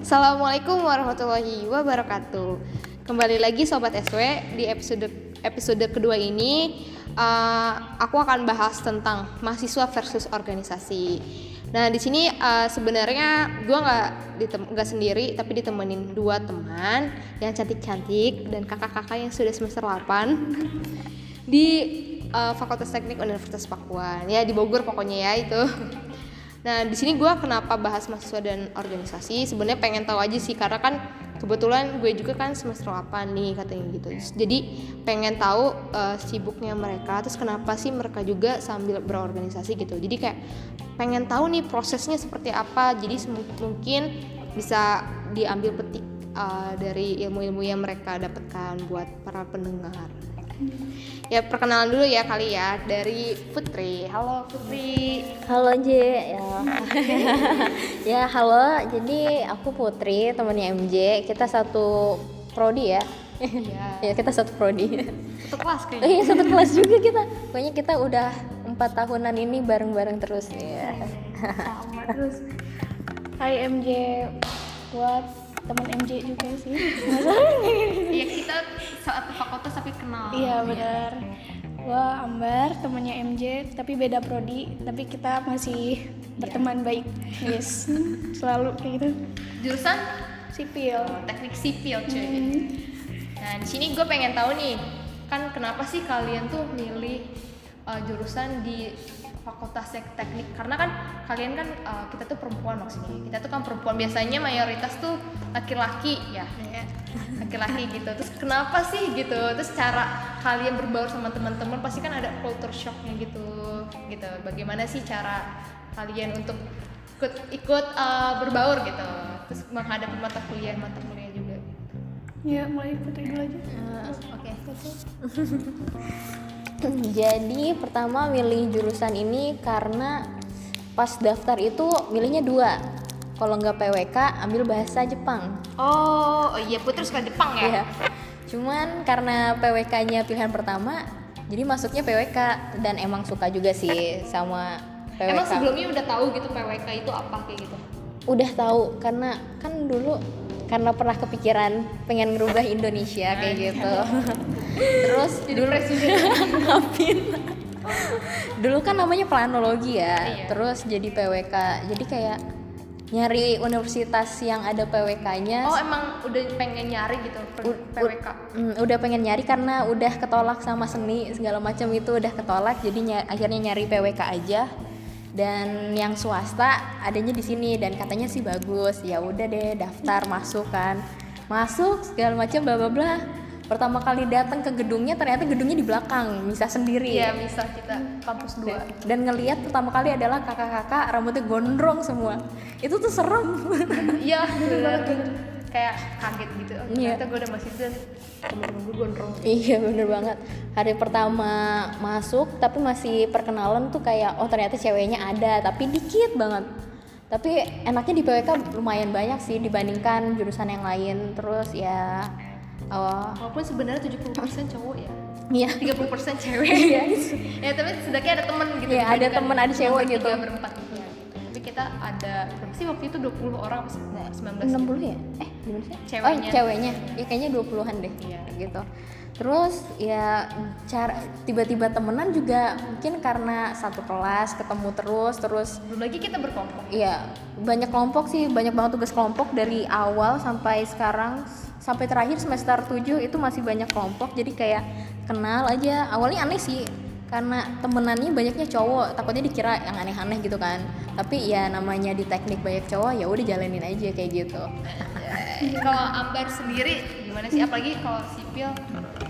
Assalamualaikum warahmatullahi wabarakatuh. Kembali lagi sobat SW di episode episode kedua ini uh, aku akan bahas tentang mahasiswa versus organisasi. Nah di sini uh, sebenarnya gue nggak nggak sendiri tapi ditemenin dua teman yang cantik-cantik dan kakak-kakak yang sudah semester 8 di uh, Fakultas Teknik Universitas Pakuan ya di Bogor pokoknya ya itu. Nah di sini gue kenapa bahas mahasiswa dan organisasi? Sebenarnya pengen tahu aja sih karena kan kebetulan gue juga kan semester 8 nih katanya gitu. Jadi pengen tahu uh, sibuknya mereka terus kenapa sih mereka juga sambil berorganisasi gitu. Jadi kayak pengen tahu nih prosesnya seperti apa. Jadi mungkin bisa diambil petik uh, dari ilmu-ilmu yang mereka dapatkan buat para pendengar Ya perkenalan dulu ya kali ya dari Putri. Halo Putri. Halo J. Ya. ya halo. Jadi aku Putri, temannya MJ. Kita satu prodi ya. Iya. ya kita satu prodi. Satu kelas kayaknya. Iya satu kelas juga kita. Pokoknya kita udah empat tahunan ini bareng-bareng terus ya. Sama terus. Hai MJ. Buat teman MJ juga sih. Iya kita satu fakultas tapi kenal. Iya benar. Gua Ambar temannya MJ tapi beda prodi tapi kita masih berteman baik. Yes. Selalu kayak gitu. Jurusan? Sipil. Oh, teknik sipil cuy. Hmm. nah di sini gue pengen tahu nih kan kenapa sih kalian tuh milih uh, jurusan di fakultas teknik. Karena kan kalian kan uh, kita tuh perempuan maksudnya. Kita tuh kan perempuan. Biasanya mayoritas tuh laki-laki ya. Laki-laki gitu. Terus kenapa sih gitu? Terus cara kalian berbaur sama teman-teman pasti kan ada culture shocknya gitu gitu. Bagaimana sih cara kalian untuk ikut ikut uh, berbaur gitu? Terus menghadapi mata kuliah mata kuliah juga ya mulai putri dulu aja. Uh, oke. Okay. Jadi pertama milih jurusan ini karena pas daftar itu milihnya dua. Kalau nggak PWK ambil bahasa Jepang. Oh, oh iya Putri suka Jepang ya? Iya. Cuman karena PWK-nya pilihan pertama, jadi masuknya PWK dan emang suka juga sih sama PWK. Emang sebelumnya udah tahu gitu PWK itu apa kayak gitu? Udah tahu karena kan dulu karena pernah kepikiran pengen ngerubah Indonesia kayak gitu terus jadi dulu presiden ngapain dulu kan namanya planologi ya iya. terus jadi PWK jadi kayak nyari universitas yang ada PWK-nya. Oh emang udah pengen nyari gitu PWK? Mm, udah pengen nyari karena udah ketolak sama seni segala macam itu udah ketolak jadi ny akhirnya nyari PWK aja dan yang swasta adanya di sini dan katanya sih bagus. Ya udah deh daftar masuk kan. Masuk segala macam bla bla bla. Pertama kali datang ke gedungnya ternyata gedungnya di belakang bisa sendiri. Ya bisa kita kampus dua. Dan ngelihat pertama kali adalah kakak-kakak rambutnya gondrong semua. Itu tuh serem. Iya kayak kaget gitu oh, iya. ternyata gue udah masih dan temen-temen gue gondrong iya bener banget hari pertama masuk tapi masih perkenalan tuh kayak oh ternyata ceweknya ada tapi dikit banget tapi enaknya di PWK lumayan banyak sih dibandingkan jurusan yang lain terus ya oh. walaupun sebenarnya 70% cowok ya Iya. 30% cewek. Iya. ya tapi setidaknya ada temen gitu. Iya, ada temen ada cewek gitu. berempat kita ada berapa sih waktu itu 20 orang apa 19 60 ya? Eh, gimana sih? Ceweknya. Oh, ceweknya. Ya kayaknya 20-an deh. Iya. gitu. Terus ya cara tiba-tiba temenan juga mungkin karena satu kelas ketemu terus terus belum lagi kita berkelompok. Iya, banyak kelompok sih, banyak banget tugas kelompok dari awal sampai sekarang sampai terakhir semester 7 itu masih banyak kelompok jadi kayak kenal aja. Awalnya aneh sih karena temenannya banyaknya cowok takutnya dikira yang aneh-aneh gitu kan tapi ya namanya di teknik banyak cowok ya udah jalanin aja kayak gitu. Kalau Ambar sendiri gimana sih? Apalagi kalau sipil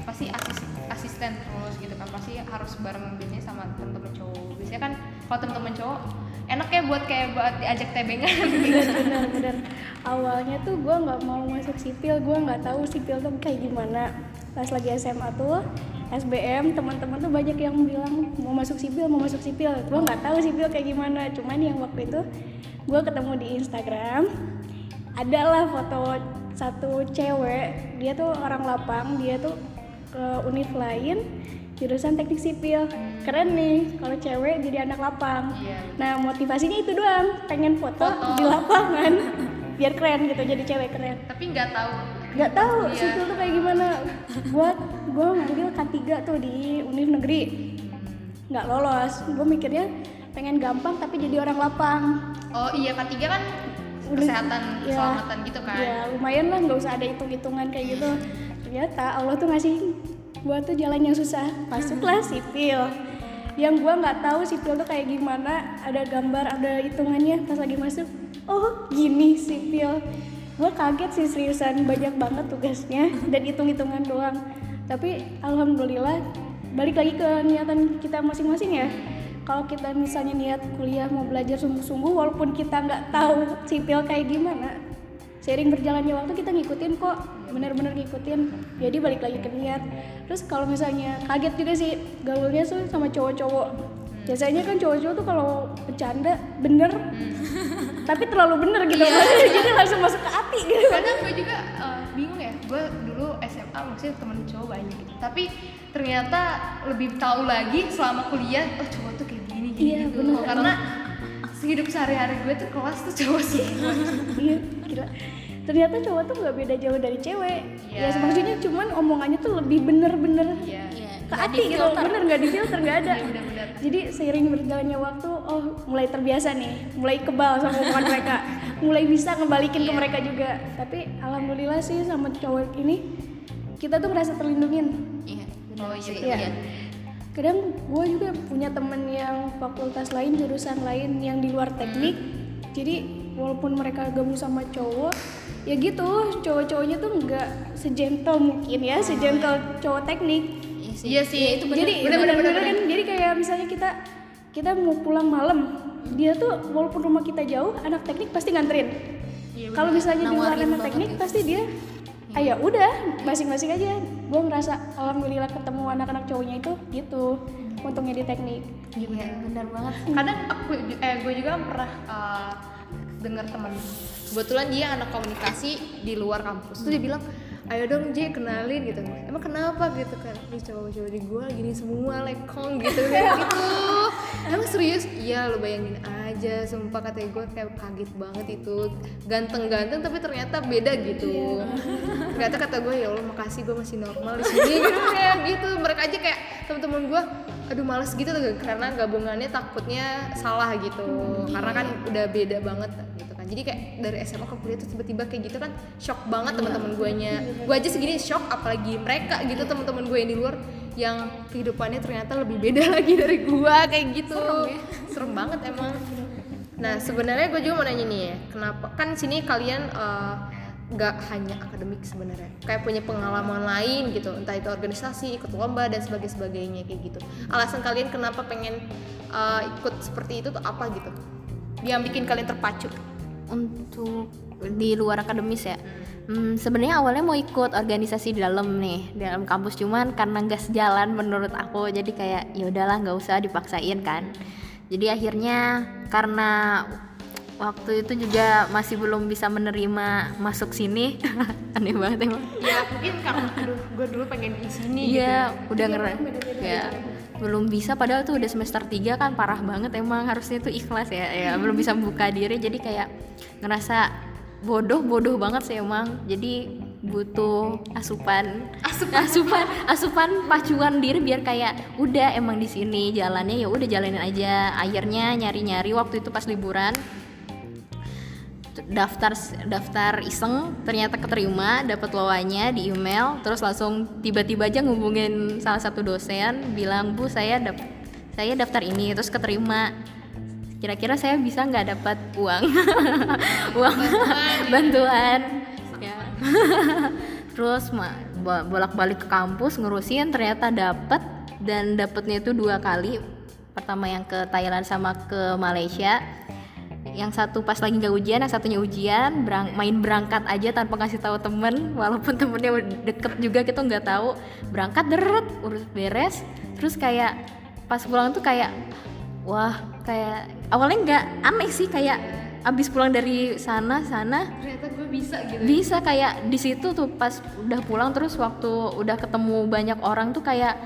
pasti asis, asisten terus gitu kan. Pasti harus bareng biasanya sama temen-temen cowok. Biasanya kan kalau temen-temen cowok enak ya buat kayak buat diajak tebengan. Bener bener awalnya tuh gue nggak mau masuk sipil. Gue nggak tahu sipil tuh kayak gimana. Pas lagi SMA tuh SBM teman-teman tuh banyak yang bilang mau masuk sipil mau masuk sipil. Gue nggak tahu sipil kayak gimana cuman yang waktu itu gue ketemu di Instagram adalah foto satu cewek dia tuh orang lapang dia tuh ke univ lain jurusan teknik sipil. Keren nih kalau cewek jadi anak lapang. Nah motivasinya itu doang pengen foto, Foto. di lapangan. Biar keren gitu jadi cewek keren. Tapi nggak tahu. Nggak tahu Iya. sipil tuh kayak gimana. Buat gue ngambil K3 tuh di univ negeri. Nggak lolos. Gue mikirnya pengen gampang tapi jadi orang lapang. Oh iya K3 kan kesehatan, iya. keselamatan gitu kan. ya lumayan lah nggak usah ada hitung-hitungan kayak gitu. Ternyata Allah tuh ngasih gua tuh jalan yang susah. Masuklah sipil. Yang gua nggak tahu sipil tuh kayak gimana. Ada gambar ada hitungannya. Pas lagi masuk oh gini sipil gua kaget sih seriusan. Banyak banget tugasnya. Dan hitung-hitungan doang. Tapi alhamdulillah balik lagi ke niatan kita masing-masing ya. Kalau kita misalnya niat kuliah mau belajar sungguh-sungguh walaupun kita nggak tahu sipil kayak gimana seiring berjalannya waktu kita ngikutin kok. Bener-bener ngikutin. Jadi balik lagi ke niat. Terus kalau misalnya kaget juga sih gaulnya tuh sama cowok-cowok biasanya kan cowok-cowok tuh kalau bercanda bener. Tapi terlalu bener gitu. Jadi langsung masuk ke hati gitu. Kadang gue juga eh, bingung ya. Gue dulu SMA maksudnya temen cowok banyak gitu. Tapi ternyata lebih tahu lagi selama kuliah oh cowok tuh kayak gini gini Iya, gitu. bener. karena sehidup sehari-hari gue tuh kelas tuh cowok semua. iya kira. Ternyata cowok tuh nggak beda jauh dari cewek. Iya. ya maksudnya cuman omongannya tuh lebih bener-bener. Iya. ke hati gitu. bener nggak di filter nggak ada. Iya, bener-bener. jadi seiring berjalannya waktu oh mulai terbiasa nih. Mulai kebal sama omongan mereka. Mulai bisa ngebalikin ke mereka juga. Tapi alhamdulillah sih sama cowok ini kita tuh merasa terlindungin. Iya, oh iya Iya. iya. Kadang gue juga punya temen yang fakultas lain jurusan lain yang di luar teknik. Jadi walaupun mereka gabung sama cowok ya gitu. Cowok-cowoknya tuh nggak segentle mungkin ya segentle cowok teknik iya sih. Itu jadi bener-bener kan jadi kayak misalnya kita kita mau pulang malam dia tuh walaupun rumah kita jauh anak teknik pasti nganterin. Kalau misalnya di luar anak teknik pasti dia ah ya udah masing-masing aja. Gue ngerasa alhamdulillah ketemu anak-anak cowoknya itu gitu. Untungnya di teknik. Iya, benar banget. kadang aku eh gue juga pernah uh, dengar teman kebetulan dia anak komunikasi di luar kampus. Tuh dia bilang ayo dong J kenalin gitu. Emang kenapa gitu kan? Ini cowok-cowok di gue gini semua lekong gitu. Gitu. Emang serius? Iya lo bayangin aja. Sumpah katanya gue kayak kaget banget itu. Ganteng-ganteng tapi ternyata beda gitu. Ternyata kata gue ya Allah makasih gue masih normal di sini. Gitu kayak gitu. Mereka aja kayak teman-teman gue aduh males gitu. Karena gabungannya takutnya salah gitu. Karena kan udah beda banget gitu jadi kayak dari SMA ke kuliah tuh tiba-tiba kayak gitu kan shock banget teman-teman gue nya gue aja segini shock apalagi mereka gitu teman-teman gue yang di luar yang kehidupannya ternyata lebih beda lagi dari gue kayak gitu. Serem, banget emang. Nah sebenarnya gue juga mau nanya nih ya kenapa kan sini kalian eh, nggak hanya akademik sebenarnya kayak punya pengalaman lain gitu entah itu organisasi ikut lomba dan sebagainya sebagainya kayak gitu. Alasan kalian kenapa pengen uh, ikut seperti itu tuh apa gitu? Yang bikin kalian terpacu untuk di luar akademis ya. Hmm, sebenarnya awalnya mau ikut organisasi di dalam nih di dalam kampus. Cuman karena nggak sejalan menurut aku jadi kayak ya udahlah nggak usah dipaksain kan. Jadi akhirnya karena waktu itu juga masih belum bisa menerima masuk sini aneh banget emang. Ya mungkin karena aduh gue dulu pengen di sini Iya, udah ngeren. Ya, belum bisa padahal tuh udah semester 3 kan parah banget emang harusnya tuh ikhlas ya. Ya, belum bisa membuka diri jadi kayak ngerasa bodoh bodoh banget sih emang. Jadi butuh asupan asupan asupan asupan pacuan diri biar kayak udah emang di sini jalannya ya udah jalanin aja akhirnya nyari nyari waktu itu pas liburan daftar daftar iseng ternyata keterima dapat lowanya di email terus langsung tiba-tiba aja ngubungin salah satu dosen bilang bu saya dap saya daftar ini terus keterima. Kira-kira saya bisa nggak dapat uang? Uang bantuan ya. terus ma- bo- bolak-balik ke kampus ngurusin ternyata dapat dan dapatnya itu dua kali. Pertama yang ke Thailand sama ke Malaysia yang satu pas lagi nggak ujian, yang satunya ujian, berang- main berangkat aja tanpa ngasih tahu temen, walaupun temennya deket juga kita nggak tahu, berangkat deret, urus beres, terus kayak pas pulang tuh kayak, wah kayak awalnya nggak aneh sih kayak abis pulang dari sana sana ternyata gue bisa gitu bisa kayak di situ tuh pas udah pulang terus waktu udah ketemu banyak orang tuh kayak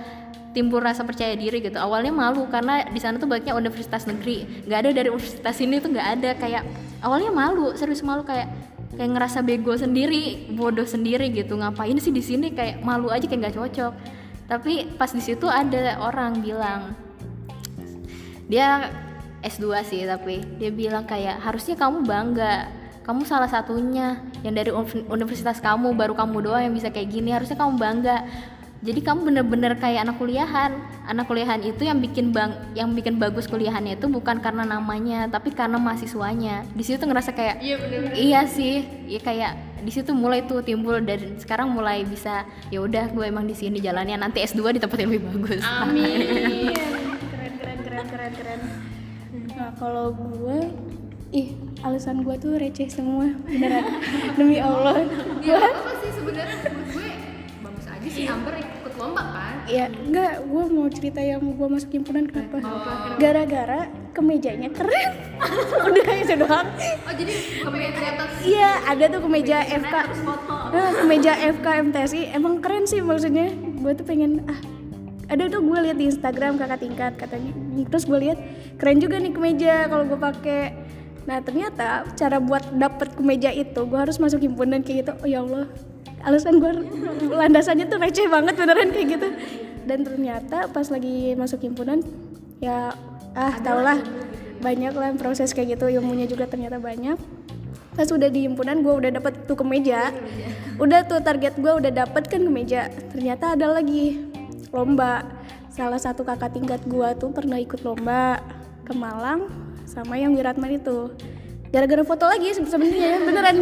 timbul rasa percaya diri gitu. Awalnya malu karena di sana tuh banyaknya universitas negeri. Nggak ada dari universitas ini tuh nggak ada. Kayak awalnya malu serius malu kayak kayak ngerasa bego sendiri bodoh sendiri gitu. Ngapain sih di sini? Kayak malu aja kayak nggak cocok. Tapi pas di situ ada orang bilang dia S2 sih tapi dia bilang kayak harusnya kamu bangga. Kamu salah satunya yang dari uni- universitas kamu baru kamu doang yang bisa kayak gini. Harusnya kamu bangga jadi kamu bener-bener kayak anak kuliahan. Anak kuliahan itu yang bikin bang yang bikin bagus kuliahannya itu bukan karena namanya tapi karena mahasiswanya. Di situ tuh ngerasa kayak Iya bener iya sih. Ya kayak di situ mulai tuh timbul dan sekarang mulai bisa ya udah gue emang di sini jalannya. Nanti S2 di tempat yang lebih bagus. Amin. keren keren keren keren keren. Nah kalau gue ih alasan gue tuh receh semua. Beneran. Demi allah. Ya apa sih sebenarnya gue? Bagus aja sih Amber lomba kan. ya enggak gue mau cerita yang gue masuk himpunan kenapa? Gara-gara kemejanya keren. Udah itu doang Oh jadi di atas. Iya ada tuh kemeja FK nah, kemeja FK MTSI emang keren sih maksudnya. Gue tuh pengen ah. Ada tuh gue lihat di Instagram kakak tingkat katanya. Terus gue lihat keren juga nih kemeja kalau gue pakai. Nah ternyata cara buat dapet kemeja itu gue harus masuk himpunan kayak gitu. Oh ya Allah alasan gue landasannya tuh receh banget beneran kayak gitu. Dan ternyata pas lagi masuk himpunan ya ah tau lah banyak lah proses kayak gitu ilmunya juga ternyata banyak. Pas udah di himpunan gue udah dapet tuh kemeja. Udah tuh target gue udah dapet kan kemeja. Ternyata ada lagi lomba. Salah satu kakak tingkat gue tuh pernah ikut lomba ke Malang sama yang Wiratman itu. Gara-gara foto lagi se- sebenarnya beneran.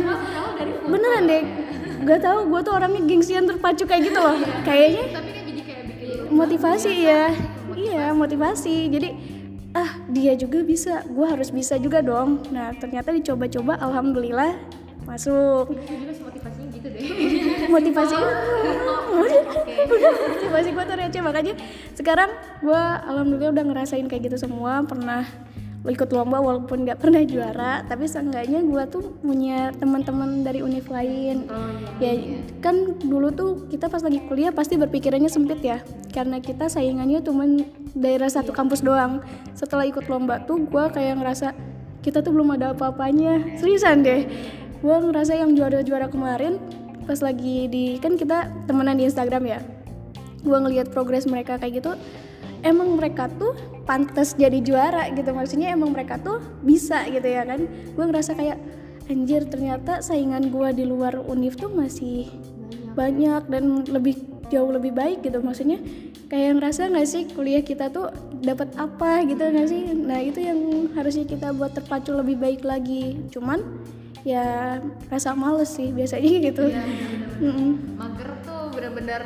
Beneran deh gak tahu gue tuh orangnya gengsian terpacu kayak gitu loh. Kayaknya tapi kan jadi kayak bikin motivasi ya iya. motivasi. jadi ah dia juga bisa. Gue harus bisa juga dong. Nah ternyata dicoba-coba alhamdulillah masuk. Juga motivasinya gitu deh. motivasi motivasi gue tuh receh. Makanya sekarang gue alhamdulillah udah ngerasain kayak gitu semua. Pernah ikut lomba walaupun nggak pernah juara tapi seenggaknya gue tuh punya teman-teman dari univ lain. Ya kan dulu tuh kita pas lagi kuliah pasti berpikirannya sempit ya karena kita saingannya cuman daerah satu kampus doang. Setelah ikut lomba tuh gue kayak ngerasa kita tuh belum ada apa-apanya. Seriusan deh gue ngerasa yang juara-juara kemarin pas lagi di kan kita temenan di Instagram ya. Gue ngelihat progres mereka kayak gitu emang mereka tuh pantas jadi juara gitu. Maksudnya emang mereka tuh bisa gitu ya kan. Gue ngerasa kayak anjir ternyata saingan gue di luar univ tuh masih banyak dan lebih jauh lebih baik gitu. Maksudnya kayak ngerasa nggak sih kuliah kita tuh dapat apa gitu nggak sih? Nah itu yang harusnya kita buat terpacu lebih baik lagi. Cuman ya rasa males sih biasanya gitu. Mm-mm. Mager tuh bener-bener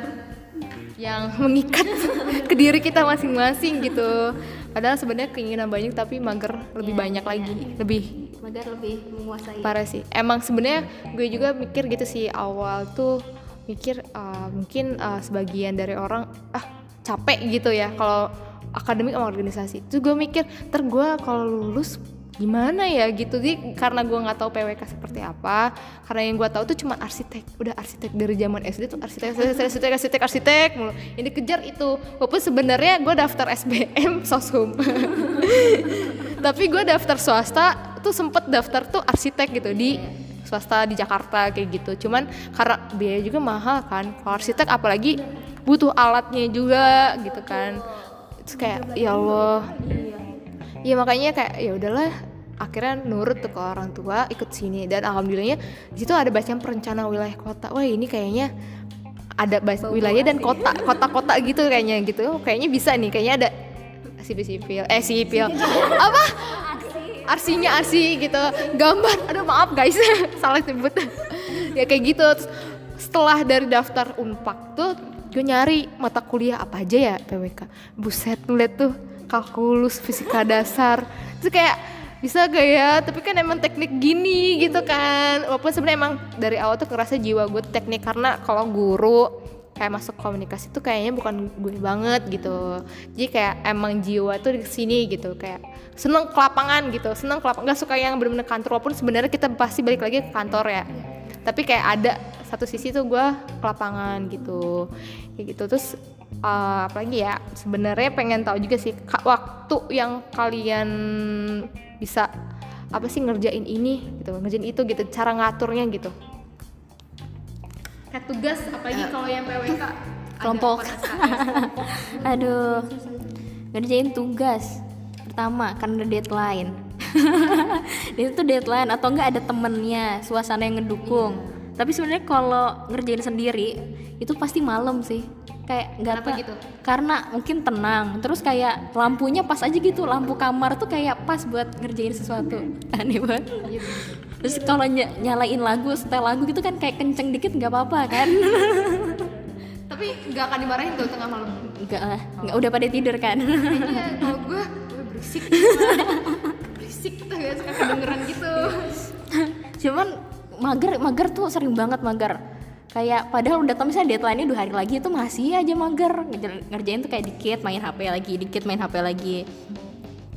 yang mengikat ke diri kita masing-masing gitu. Padahal sebenarnya keinginan banyak tapi mager lebih banyak lagi, lebih Magar lebih menguasai. Parah sih. Emang sebenarnya gue juga mikir gitu sih awal tuh mikir uh, mungkin uh, sebagian dari orang ah capek gitu ya kalau akademik sama organisasi. Terus gue mikir ter gue kalau lulus gimana ya gitu. Sih karena gue nggak tahu PWK seperti apa karena yang gue tahu tuh cuma arsitek. Udah arsitek dari zaman SD tuh arsitek arsitek arsitek arsitek, arsitek mulu. Yang dikejar itu. Walaupun sebenarnya gue daftar SBM soshum. Tapi gue daftar swasta tuh sempet daftar tuh arsitek gitu di swasta di Jakarta kayak gitu. Cuman karena biaya juga mahal kan. Kalau arsitek apalagi butuh alatnya juga gitu kan. Terus kayak ya Allah. Ya makanya kayak ya udahlah akhirnya nurut tuh ke orang tua ikut sini. Dan alhamdulillahnya di situ ada bacaan perencana wilayah kota. Wah ini kayaknya ada bas- wilayah dan kota kota-kota gitu kayaknya gitu. Oh, kayaknya bisa nih kayaknya ada sipil sipil eh sipil. Apa? Arsinya arsi gitu. Gambar. Aduh maaf guys. Salah sebut. Ya kayak gitu. Terus setelah dari daftar unpak tuh gue nyari mata kuliah apa aja ya PWK buset ngeliat tuh kalkulus fisika dasar. Terus kayak bisa gak ya? Tapi kan emang teknik gini gitu kan. Walaupun sebenarnya emang dari awal tuh ngerasa jiwa gue teknik. Karena kalau guru kayak masuk komunikasi tuh kayaknya bukan gue banget gitu. Jadi kayak emang jiwa tuh di sini gitu. Kayak seneng ke lapangan gitu. Seneng ke lapangan. Nggak suka yang bener-bener kantor. Walaupun sebenarnya kita pasti balik lagi ke kantor ya. Tapi kayak ada satu sisi tuh gue ke lapangan gitu. Kayak gitu. Terus uh, apalagi ya? Sebenarnya pengen tahu juga sih waktu yang kalian bisa apa sih ngerjain ini gitu ngerjain itu gitu cara ngaturnya gitu kayak tugas apalagi kalau yang PWK ada Kelompok. Aduh, ngerjain tugas pertama karena deadline. itu tuh deadline atau enggak ada temennya, suasana yang ngedukung. Tapi sebenarnya kalau ngerjain sendiri itu pasti malam sih. Kayak nggak ta- gitu? Karena mungkin tenang. Terus kayak lampunya pas aja gitu, lampu kamar tuh kayak pas buat ngerjain sesuatu. Aneh banget. Terus kalau ny- nyalain lagu, setel lagu gitu kan kayak kenceng dikit nggak apa-apa kan? tapi nggak akan dimarahin tuh tengah malam Enggak lah, nggak udah pada tidur kan? Kayaknya kalau gue gue berisik berisik tuh gak suka kedengeran gitu cuman mager mager tuh sering banget mager kayak padahal udah tau misalnya deadline-nya dua hari lagi itu masih aja mager. Ngerja- ngerjain tuh kayak dikit main HP lagi dikit main HP lagi.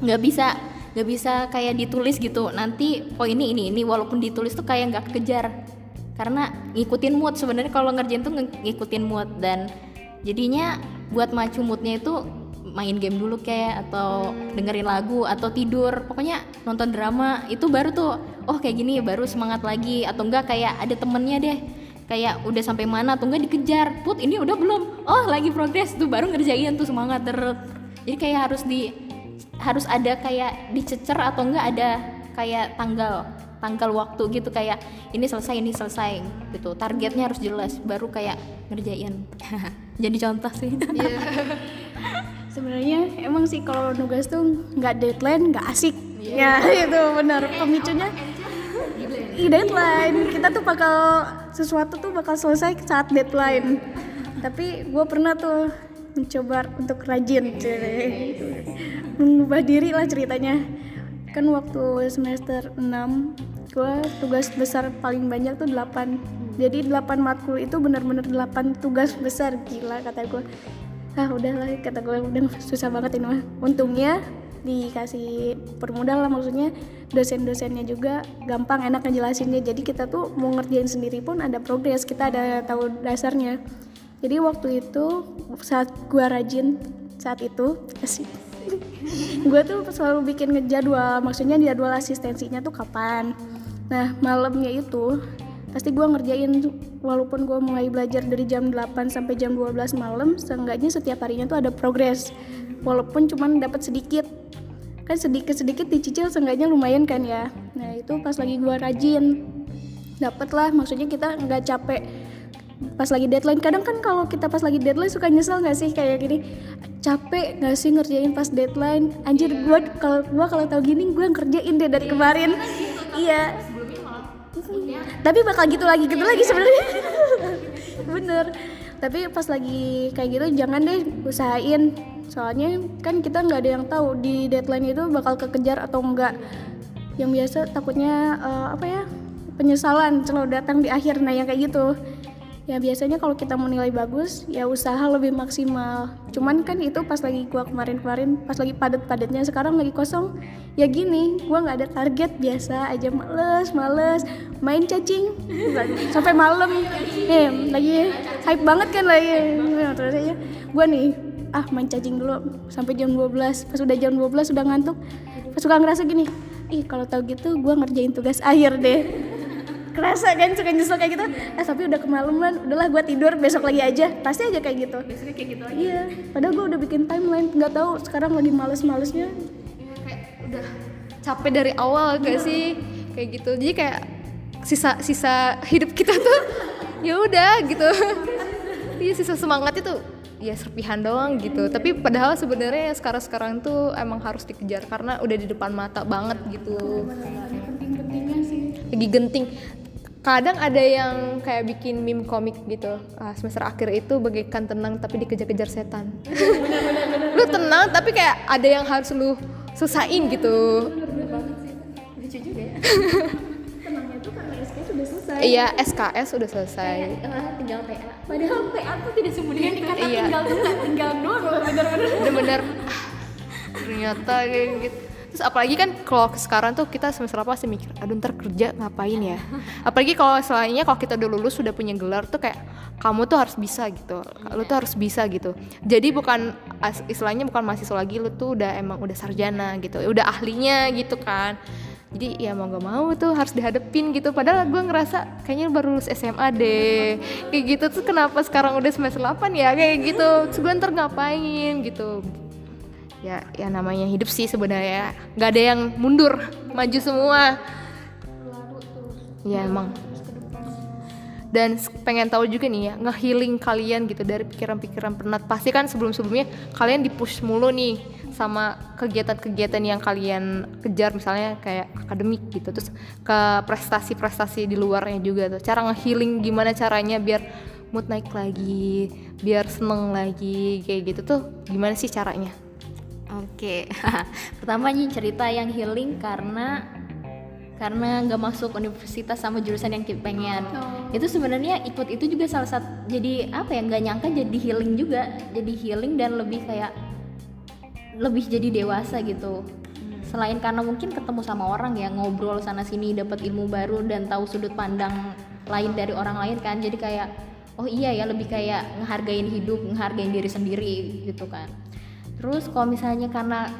Nggak bisa nggak bisa kayak ditulis gitu. Nanti oh ini ini ini walaupun ditulis tuh kayak nggak kejar karena ngikutin mood sebenarnya kalau ngerjain tuh ngikutin mood. Dan jadinya buat macu moodnya itu main game dulu kayak atau dengerin lagu atau tidur. Pokoknya nonton drama itu baru tuh oh kayak gini baru semangat lagi. Atau enggak kayak ada temennya deh kayak udah sampai mana atau enggak dikejar. Put ini udah belum. Oh lagi progres. Tuh baru ngerjain tuh semangat terus. Jadi kayak harus di harus ada kayak dicecer atau enggak ada kayak tanggal tanggal waktu gitu kayak ini selesai ini selesai gitu. Targetnya harus jelas baru kayak ngerjain. Jadi contoh sih. Sebenarnya emang sih kalau nugas tuh nggak deadline nggak asik. Ya itu benar. Pemicunya. Iya deadline. Kita tuh bakal sesuatu tuh bakal selesai saat deadline. Tapi gue pernah tuh mencoba untuk rajin, mengubah diri lah ceritanya. Kan waktu semester 6 gue tugas besar paling banyak tuh 8 jadi 8 matkul itu benar-benar 8 tugas besar gila kata gue ah udahlah kata gue udah susah banget ini mah untungnya dikasih permudah lah maksudnya dosen-dosennya juga gampang enak ngejelasinnya. Jadi kita tuh mau ngerjain sendiri pun ada progres kita ada tahu dasarnya. Jadi waktu itu saat gue rajin saat itu asik. Gue tuh selalu bikin ngejadwal maksudnya jadwal asistensinya tuh kapan. Nah malamnya itu pasti gue ngerjain walaupun gue mulai belajar dari jam 8 sampai jam 12 malam seenggaknya setiap harinya tuh ada progres. Walaupun cuman dapat sedikit. Kan sedikit sedikit dicicil seenggaknya lumayan kan ya. Nah itu pas lagi gue rajin. Dapet lah maksudnya kita nggak capek pas lagi deadline. Kadang kan kalau kita pas lagi deadline suka nyesel nggak sih? Kayak gini capek nggak sih ngerjain pas deadline? Anjir gue kalau gue kalau tahu gini gue ngerjain deh dari kemarin. iya tapi bakal gitu lagi gitu lagi sebenarnya. Bener. Tapi pas lagi kayak gitu jangan deh usahain. Soalnya kan kita nggak ada yang tahu di deadline itu bakal kekejar atau enggak yang biasa takutnya eh, apa ya penyesalan selalu datang di akhir nah yang kayak gitu ya biasanya kalau kita mau nilai bagus ya usaha lebih maksimal. Cuman kan itu pas lagi gua kemarin-kemarin pas lagi padat-padatnya sekarang lagi kosong. Ya gini gua nggak ada target biasa aja. Males males. Main cacing. Sampai malam. Eh lagi hype banget kan lagi. Nah, terus aja. Gua nih ah main cacing dulu. Sampai jam 12 pas udah jam 12 udah ngantuk. Pas suka ngerasa gini ih kalau tau gitu gua ngerjain tugas akhir deh kerasa kan suka nyesel kayak gitu. Eh tapi udah kemalaman udahlah gue tidur besok lagi aja. Pasti aja kayak gitu. Biasanya kayak gitu iya padahal gue udah bikin timeline nggak tahu sekarang lagi males-malesnya. Ya, kayak udah capek dari awal gak sih kayak gitu. Jadi kayak sisa sisa hidup kita tuh ya udah gitu. Iya sisa semangat itu ya serpihan doang gitu. Tapi padahal sebenarnya sekarang sekarang tuh emang harus dikejar karena udah di depan mata banget gitu. Penting-pentingnya sih. Lagi genting kadang ada yang kayak bikin meme komik gitu. Ah, semester akhir itu bagaikan tenang tapi dikejar-kejar setan. Lu tenang tapi kayak ada yang harus lu selesaiin gitu. Lucu juga ya. Tenangnya tuh karena SKS sudah selesai. Iya SKS udah selesai. Eh, tinggal PA padahal PA tuh tidak semudah itu karena Iya. tinggal tinggal doang bener-bener bener-bener ah, ternyata kayak gitu terus apalagi kan kalau sekarang tuh kita semester apa sih mikir aduh ntar kerja ngapain ya? Apalagi kalau selainnya kalau kita udah lulus sudah punya gelar tuh kayak kamu tuh harus bisa gitu. Lu tuh harus bisa gitu. Jadi bukan istilahnya bukan mahasiswa lagi lu tuh udah emang udah sarjana gitu udah ahlinya gitu kan. Jadi ya mau gak mau tuh harus dihadepin gitu. Padahal gue ngerasa kayaknya baru lulus SMA deh. Kayak gitu tuh kenapa sekarang udah semester 8 ya? Kayak gitu. Terus gue ntar ngapain gitu ya ya namanya hidup sih sebenarnya. Nggak ada yang mundur maju semua. Ya emang. Dan pengen tahu juga nih ya ngehealing kalian gitu dari pikiran-pikiran penat. Pasti kan sebelum-sebelumnya kalian dipush mulu nih sama kegiatan-kegiatan yang kalian kejar misalnya kayak akademik gitu terus ke prestasi-prestasi di luarnya juga tuh. Cara ngehealing gimana caranya biar mood naik lagi biar seneng lagi kayak gitu tuh gimana sih caranya Oke, pertama nih cerita yang healing karena karena nggak masuk universitas sama jurusan yang kita pengen. Itu sebenarnya ikut itu juga salah satu jadi apa ya nggak nyangka jadi healing juga, jadi healing dan lebih kayak lebih jadi dewasa gitu. Selain karena mungkin ketemu sama orang ya ngobrol sana sini dapat ilmu baru dan tahu sudut pandang lain dari orang lain kan. Jadi kayak oh iya ya lebih kayak ngehargain hidup, ngehargain diri sendiri gitu kan. Terus kalau misalnya karena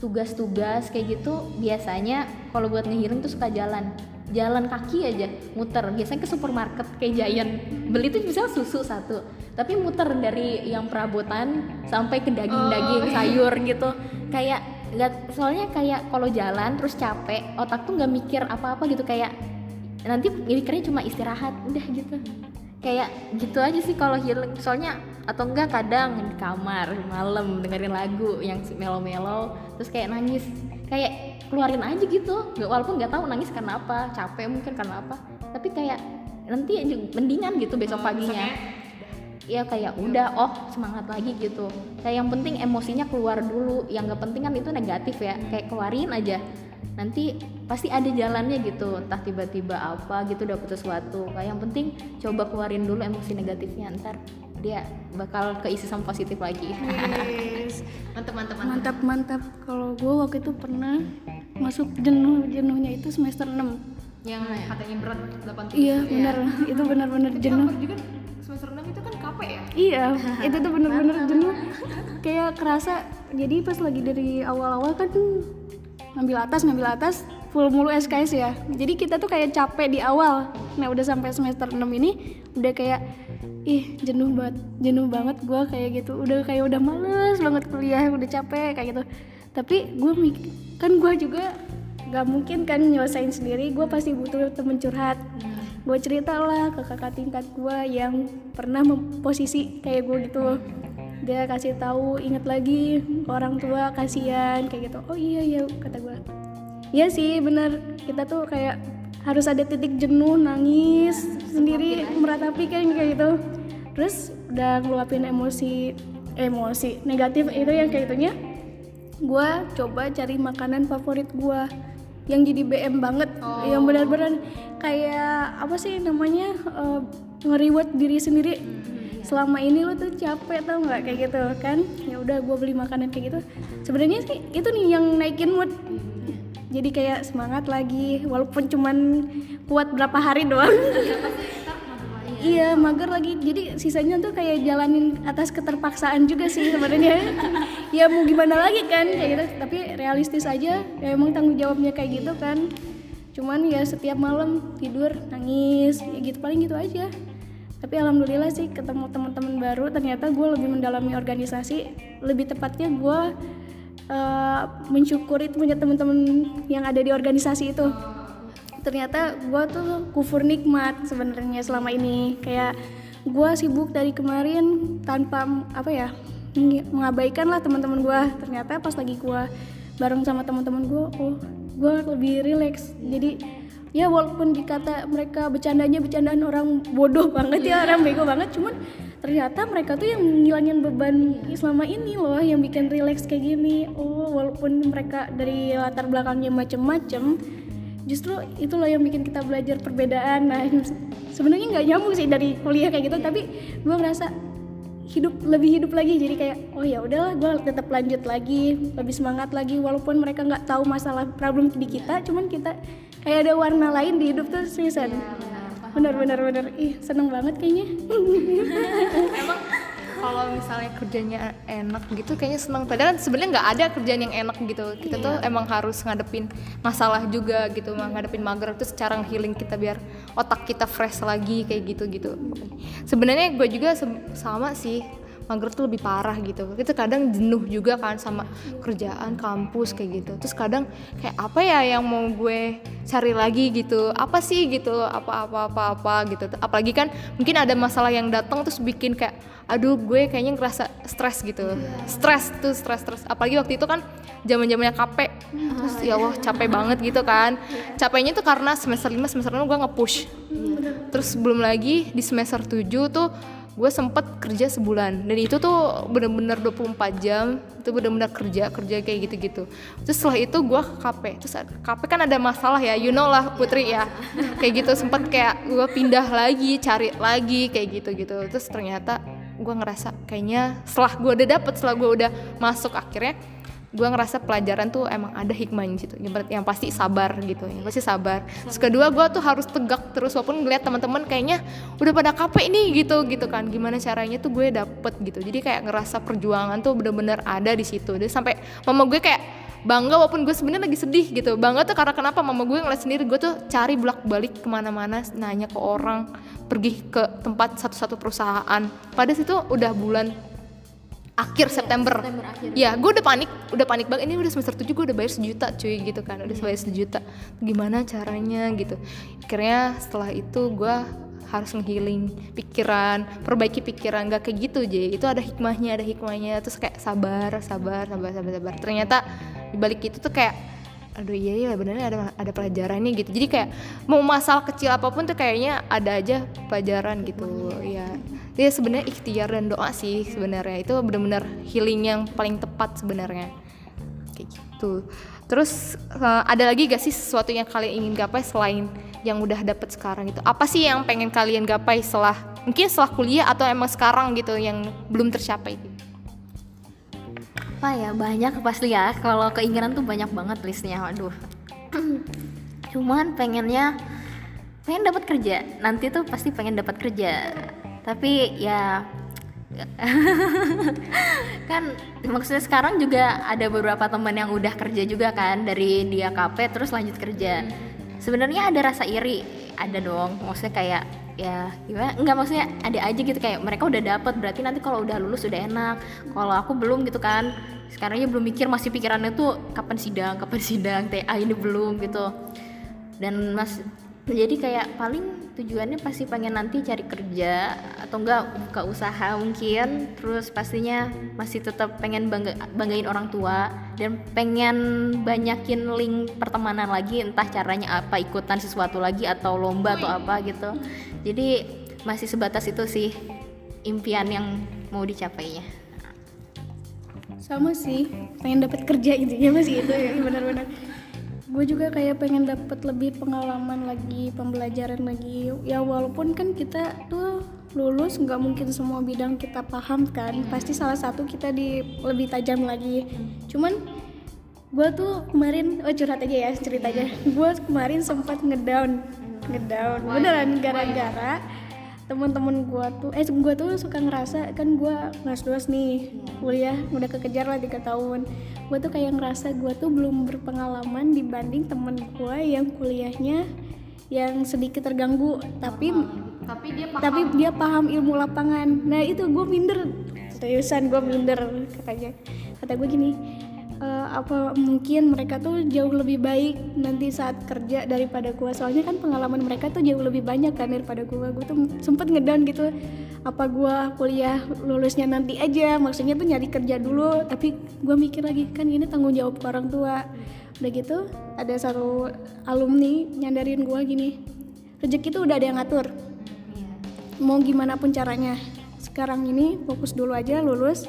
tugas-tugas kayak gitu biasanya kalau buat ngehealing tuh suka jalan. Jalan kaki aja muter. Biasanya ke supermarket kayak Giant. Beli tuh bisa susu satu tapi muter dari yang perabotan sampai ke daging-daging sayur gitu. Kayak nggak soalnya kayak kalau jalan terus capek otak tuh nggak mikir apa-apa gitu. Kayak nanti mikirnya cuma istirahat udah gitu. Kayak gitu aja sih kalau healing. Soalnya atau enggak kadang di kamar malam dengerin lagu yang melo-melo terus kayak nangis. Kayak keluarin aja gitu. Nggak walaupun nggak tahu nangis karena apa capek mungkin karena apa. Tapi kayak nanti mendingan gitu besok paginya. ya kayak udah oh semangat lagi gitu. Kayak yang penting emosinya keluar dulu. Yang nggak penting kan itu negatif ya. Kayak keluarin aja. Nanti pasti ada jalannya gitu. Entah tiba-tiba apa gitu dapet sesuatu. Kayak yang penting coba keluarin dulu emosi negatifnya ntar dia bakal keisi sama positif lagi. Mantep mantep mantap mantap. Kalau gue waktu itu pernah masuk jenuh jenuhnya itu semester 6 yang katanya berat 8 iya benar. Itu benar-benar jenuh. juga semester 6 itu kan capek ya? Iya itu tuh bener-bener jenuh. Kayak kerasa jadi pas lagi dari awal-awal kan ngambil atas ngambil atas full mulu SKS ya. Jadi kita tuh kayak capek di awal. Nah udah sampai semester 6 ini udah kayak ih jenuh banget jenuh banget gue kayak gitu. Udah kayak udah males banget kuliah udah capek kayak gitu. Tapi gue mikir kan gue juga gak mungkin kan nyelesain sendiri. Gue pasti butuh temen curhat. Gue cerita lah ke kakak tingkat gue yang pernah mem- posisi kayak gue gitu. Dia kasih tahu inget lagi orang tua kasihan kayak gitu. Oh iya iya kata gue Iya sih bener kita tuh kayak harus ada titik jenuh nangis sendiri meratapi kan kayak gitu. Terus udah ngeluapin emosi emosi negatif itu yang kayak gitunya gue coba cari makanan favorit gue yang jadi BM banget. Yang benar-benar kayak apa sih namanya eh, nge-reward diri sendiri. Selama ini lo tuh capek tau nggak? Kayak gitu kan. Ya udah gue beli makanan kayak gitu. Sebenarnya sih itu nih yang naikin mood jadi kayak semangat lagi walaupun cuman kuat berapa hari doang. Iya mager lagi. Jadi sisanya tuh kayak jalanin atas keterpaksaan juga sih sebenarnya. Ya mau gimana lagi kan kayak gitu. Tapi realistis aja ya emang tanggung jawabnya kayak gitu kan. Cuman ya setiap malam tidur nangis ya gitu paling gitu aja. Tapi alhamdulillah sih ketemu teman-teman baru ternyata gue lebih mendalami organisasi. Lebih tepatnya gue eh, mensyukuri punya teman-teman yang ada di organisasi itu. Ternyata gue tuh kufur nikmat sebenarnya selama ini. Kayak gue sibuk dari kemarin tanpa apa ya meng- mengabaikan lah teman-teman gue ternyata pas lagi gue bareng sama teman-teman gue oh gue lebih rileks. Jadi ya walaupun dikata mereka bercandanya bercandaan orang bodoh banget ya orang bego banget cuman ternyata mereka tuh yang ngilangin beban selama ini loh yang bikin rileks kayak gini. Oh walaupun mereka dari latar belakangnya macem-macem justru itu loh yang bikin kita belajar perbedaan. Nah sebenarnya nggak nyambung sih dari kuliah kayak gitu tapi gue ngerasa hidup lebih hidup lagi. Jadi kayak oh ya udahlah gue tetap lanjut lagi lebih semangat lagi. Walaupun mereka nggak tahu masalah problem di kita cuman kita kayak ada warna lain di hidup tuh seriusan bener bener bener ih seneng banget kayaknya. Emang kalau misalnya kerjanya enak gitu kayaknya seneng. Padahal sebenarnya nggak ada kerjaan yang enak gitu. Kita tuh emang harus ngadepin masalah juga gitu ngadepin mager. Itu secara healing kita biar otak kita fresh lagi kayak gitu gitu sebenarnya gue juga se- sama sih mager tuh lebih parah gitu. Itu kadang jenuh juga kan sama kerjaan kampus kayak gitu. Terus kadang kayak apa ya yang mau gue cari lagi gitu? Apa sih gitu? Apa apa apa apa? gitu. Apalagi kan mungkin ada masalah yang datang terus bikin kayak aduh gue kayaknya ngerasa stres gitu. Stres tuh stres stres. Apalagi waktu itu kan zaman zamannya KP terus ya Allah capek banget gitu kan. Capeknya tuh karena semester 5 semester 6 gue nge-push. Terus belum lagi di semester 7 tuh gue sempet kerja sebulan. Dan itu tuh bener-bener 24 jam. Itu bener-bener kerja kerja kayak gitu-gitu. Terus setelah itu gue ke KP terus KP kan ada masalah ya you know lah Putri ya. Kayak gitu sempet kayak gue pindah lagi cari lagi kayak gitu-gitu. Terus ternyata gue ngerasa kayaknya setelah gue udah dapet setelah gue udah masuk akhirnya gue ngerasa pelajaran tuh emang ada hikmahnya gitu yang, pasti sabar gitu yang pasti sabar. Terus kedua gue tuh harus tegak terus walaupun ngeliat teman-teman kayaknya udah pada capek nih gitu gitu kan. Gimana caranya tuh gue dapet gitu. Jadi kayak ngerasa perjuangan tuh bener-bener ada di situ. Jadi sampai mama gue kayak bangga walaupun gue sebenarnya lagi sedih gitu. Bangga tuh karena kenapa? Mama gue ngeliat sendiri gue tuh cari bolak balik ke mana-mana nanya ke orang pergi ke tempat satu-satu perusahaan. Pada situ udah bulan akhir September. Ya, gue udah panik, udah panik banget. Ini udah semester 7 gue udah bayar sejuta cuy gitu kan, udah bayar sejuta. Gimana caranya gitu. Akhirnya setelah itu gue harus ngehealing pikiran, perbaiki pikiran gak kayak gitu aja. Itu ada hikmahnya, ada hikmahnya. Terus kayak sabar, sabar, sabar, sabar, sabar. Ternyata dibalik itu tuh kayak aduh iya iya benernya ada ada pelajarannya gitu jadi kayak mau masalah kecil apa pun tuh kayaknya ada aja pelajaran gitu ya dia sebenarnya ikhtiar dan doa sih sebenarnya. Itu benar-benar healing yang paling tepat sebenarnya. Kayak gitu. Terus uh, ada lagi gak sih sesuatu yang kalian ingin gapai selain yang udah dapet sekarang itu? Apa sih yang pengen kalian gapai setelah mungkin setelah kuliah atau emang sekarang gitu yang belum tercapai apa ya banyak pasti ya. Kalau keinginan tuh banyak banget listnya waduh. Cuman pengennya pengen dapat kerja. Nanti tuh pasti pengen dapat kerja tapi ya kan maksudnya sekarang juga ada beberapa teman yang udah kerja juga kan dari dia KP terus lanjut kerja. Sebenarnya ada rasa iri ada dong. Maksudnya kayak ya gimana? Nggak maksudnya ada aja gitu kayak mereka udah dapet berarti nanti kalau udah lulus udah enak. Kalau aku belum gitu kan. Sekarang ya belum mikir masih pikirannya tuh kapan sidang kapan sidang TA ini belum gitu. Dan mas jadi kayak paling tujuannya pasti pengen nanti cari kerja atau enggak buka usaha mungkin. Terus pastinya masih tetap pengen bangga, banggain orang tua dan pengen banyakin link pertemanan lagi entah caranya apa ikutan sesuatu lagi atau lomba atau apa gitu. Jadi masih sebatas itu sih impian yang mau dicapainya. Sama sih pengen dapat kerja intinya masih itu ya benar-benar gue juga kayak pengen dapat lebih pengalaman lagi pembelajaran lagi. Ya walaupun kan kita tuh lulus nggak mungkin semua bidang kita paham kan. Pasti salah satu kita di lebih tajam lagi. Cuman gue tuh kemarin oh curhat aja ya cerita aja gue kemarin sempat ngedown ngedown. Beneran gara-gara teman-teman gue tuh eh gue tuh suka ngerasa kan gue 12 nih kuliah udah kekejar lah tiga tahun. Gue tuh kayak ngerasa gue tuh belum berpengalaman dibanding temen gue yang kuliahnya yang sedikit terganggu tapi tapi dia paham. tapi dia paham ilmu lapangan. Nah itu gue minder. Seriusan gue minder katanya. Kata gue gini "E, apa mungkin mereka tuh jauh lebih baik nanti saat kerja daripada gue soalnya kan pengalaman mereka tuh jauh lebih banyak kan daripada gue gue tuh sempet ngedown gitu apa gue kuliah lulusnya nanti aja. Maksudnya tuh nyari kerja dulu tapi gue mikir lagi kan ini tanggung jawab orang tua. Udah gitu ada satu alumni nyadarin gue gini rezeki tuh udah ada yang ngatur. Mau gimana pun caranya. Sekarang ini fokus dulu aja lulus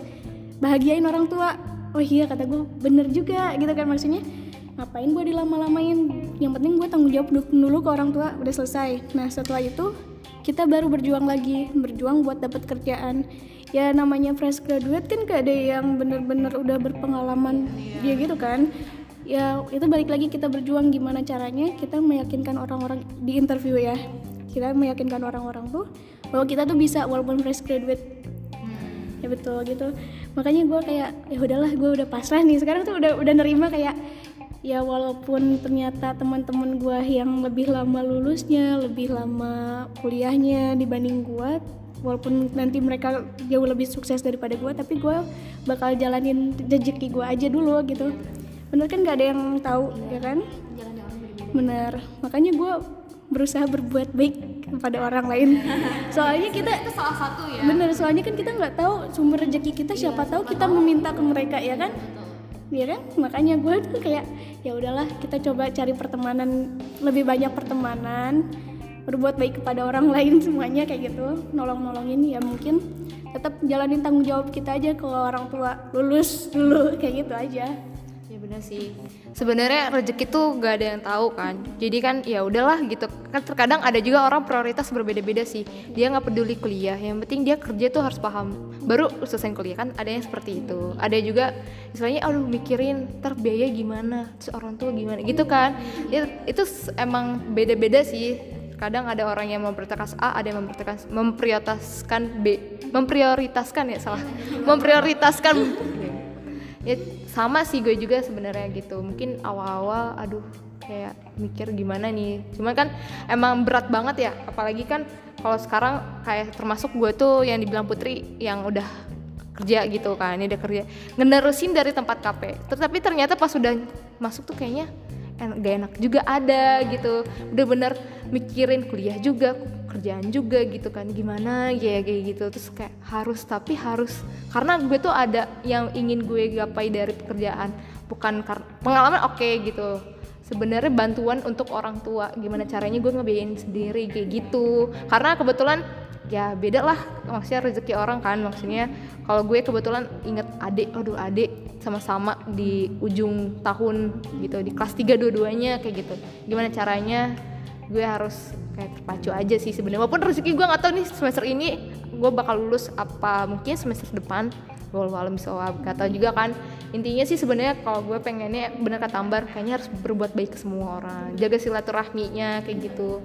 bahagiain orang tua oh iya kata gue bener juga gitu kan maksudnya. Ngapain gue dilama-lamain? Yang penting gue tanggung jawab du- dulu ke orang tua udah selesai. Nah setelah itu kita baru berjuang lagi berjuang buat dapat kerjaan. Ya namanya fresh graduate kan gak ada yang bener-bener udah berpengalaman ya gitu kan. Ya itu balik lagi kita berjuang gimana caranya kita meyakinkan orang-orang di interview ya kita meyakinkan orang-orang tuh bahwa kita tuh bisa walaupun fresh graduate ya betul gitu. Makanya gue kayak ya udahlah gue udah pasrah nih. Sekarang tuh udah udah nerima kayak ya walaupun ternyata teman-teman gue yang lebih lama lulusnya lebih lama kuliahnya dibanding gue walaupun nanti mereka jauh lebih sukses daripada gue tapi gue bakal jalanin rezeki gue aja dulu gitu. Bener kan gak ada yang tahu ya kan? Bener. Makanya gue berusaha berbuat baik kepada orang lain. Soalnya kita itu salah satu ya. Bener soalnya kan kita nggak tahu sumber rezeki kita siapa tahu kita meminta ke mereka ya kan? Iya kan? Makanya gue tuh kayak ya udahlah kita coba cari pertemanan lebih banyak pertemanan berbuat baik kepada orang lain semuanya kayak gitu. Nolong nolongin ya mungkin tetap jalanin tanggung jawab kita aja kalau orang tua lulus dulu kayak gitu aja ya benar sih. Sebenarnya rezeki tuh gak ada yang tahu kan. Jadi kan ya udahlah gitu. Kan terkadang ada juga orang prioritas berbeda-beda sih. Dia nggak peduli kuliah. Yang penting dia kerja tuh harus paham. Baru selesai kuliah kan ada yang seperti itu. Ada juga istilahnya aduh mikirin ter biaya gimana? Terus orang tua gimana? Gitu kan. Itu, itu emang beda-beda sih. Kadang ada orang yang memprioritaskan A ada yang memprioritaskan memprioritaskan B. Memprioritaskan ya salah. Memprioritaskan. Ya sama sih gue juga sebenarnya gitu. Mungkin awal-awal aduh kayak mikir gimana nih. Cuman kan emang berat banget ya. Apalagi kan kalau sekarang kayak termasuk gue tuh yang dibilang Putri yang udah kerja gitu kan ini udah kerja. Ngenerusin dari tempat KP tetapi ternyata pas udah masuk tuh kayaknya gak enak juga ada gitu. Bener-bener mikirin kuliah juga kerjaan juga gitu kan gimana ya kayak gitu. Terus kayak harus tapi harus karena gue tuh ada yang ingin gue gapai dari pekerjaan bukan kar- pengalaman oke gitu. Sebenarnya bantuan untuk orang tua gimana caranya gue ngebiayain sendiri kayak gitu. Karena kebetulan ya beda lah maksudnya rezeki orang kan. Maksudnya kalau gue kebetulan inget adik aduh adik sama-sama di ujung tahun gitu di kelas 3 dua-duanya kayak gitu. Gimana caranya gue harus kayak terpacu aja sih sebenarnya. Walaupun rezeki gue nggak tahu nih semester ini gue bakal lulus apa mungkin semester depan. Walau alam bisa gak tahu juga kan. Intinya sih sebenarnya kalau gue pengennya bener kata Ambar kayaknya harus berbuat baik ke semua orang. Jaga silaturahminya kayak gitu.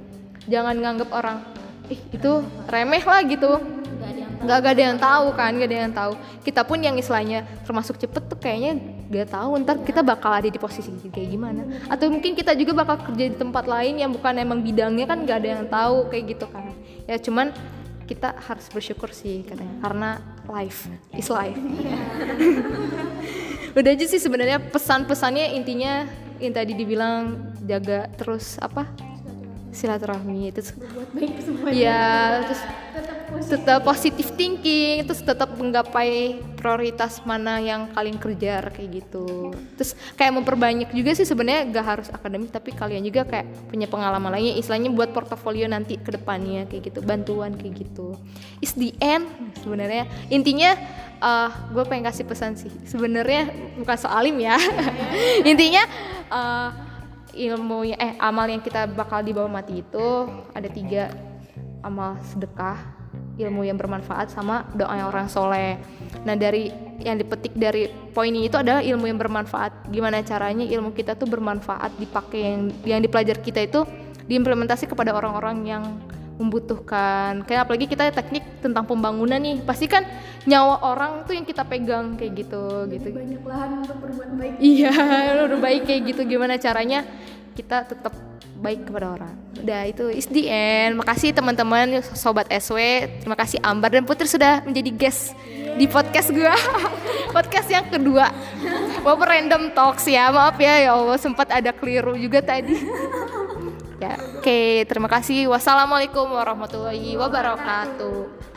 Jangan nganggap orang ih itu remeh lah gitu. Nggak gak ada yang tahu kan gak ada yang tahu. Kita pun yang istilahnya termasuk cepet tuh kayaknya gak tahu ntar kita bakal ada di posisi kayak gimana. Atau mungkin kita juga bakal kerja di tempat lain yang bukan emang bidangnya kan gak ada yang tahu kayak gitu kan. Ya cuman kita harus bersyukur sih katanya. Karena life is life. Udah aja sih sebenarnya pesan-pesannya intinya yang tadi dibilang jaga terus apa silaturahmi terus buat baik semuanya ya terus tetap positif. thinking terus tetap menggapai prioritas mana yang kalian kejar kayak gitu. Terus kayak memperbanyak juga sih sebenarnya gak harus akademik tapi kalian juga kayak punya pengalaman lainnya istilahnya buat portofolio nanti ke depannya kayak gitu bantuan kayak gitu. Is the end sebenarnya. Intinya uh, gue pengen kasih pesan sih. Sebenarnya bukan soalim ya. Intinya uh, ilmu eh amal yang kita bakal dibawa mati itu ada tiga. Amal sedekah ilmu yang bermanfaat sama doa yang orang soleh. Nah dari yang dipetik dari poin ini itu adalah ilmu yang bermanfaat. Gimana caranya ilmu kita tuh bermanfaat dipakai yang yang dipelajari kita itu diimplementasi kepada orang-orang yang membutuhkan kayak apalagi kita teknik tentang pembangunan nih pasti kan nyawa orang tuh yang kita pegang kayak gitu gitu banyak lahan untuk berbuat baik Iya, udah baik kayak gitu gimana caranya kita tetap baik kepada orang. Udah itu is the end. Makasih teman-teman sobat SW. Terima kasih Ambar dan Putri sudah menjadi guest di podcast gua. podcast yang kedua. Walaupun random talks ya. Maaf ya ya Allah sempat ada keliru juga tadi. ya, oke, terima kasih. Wassalamualaikum warahmatullahi wabarakatuh.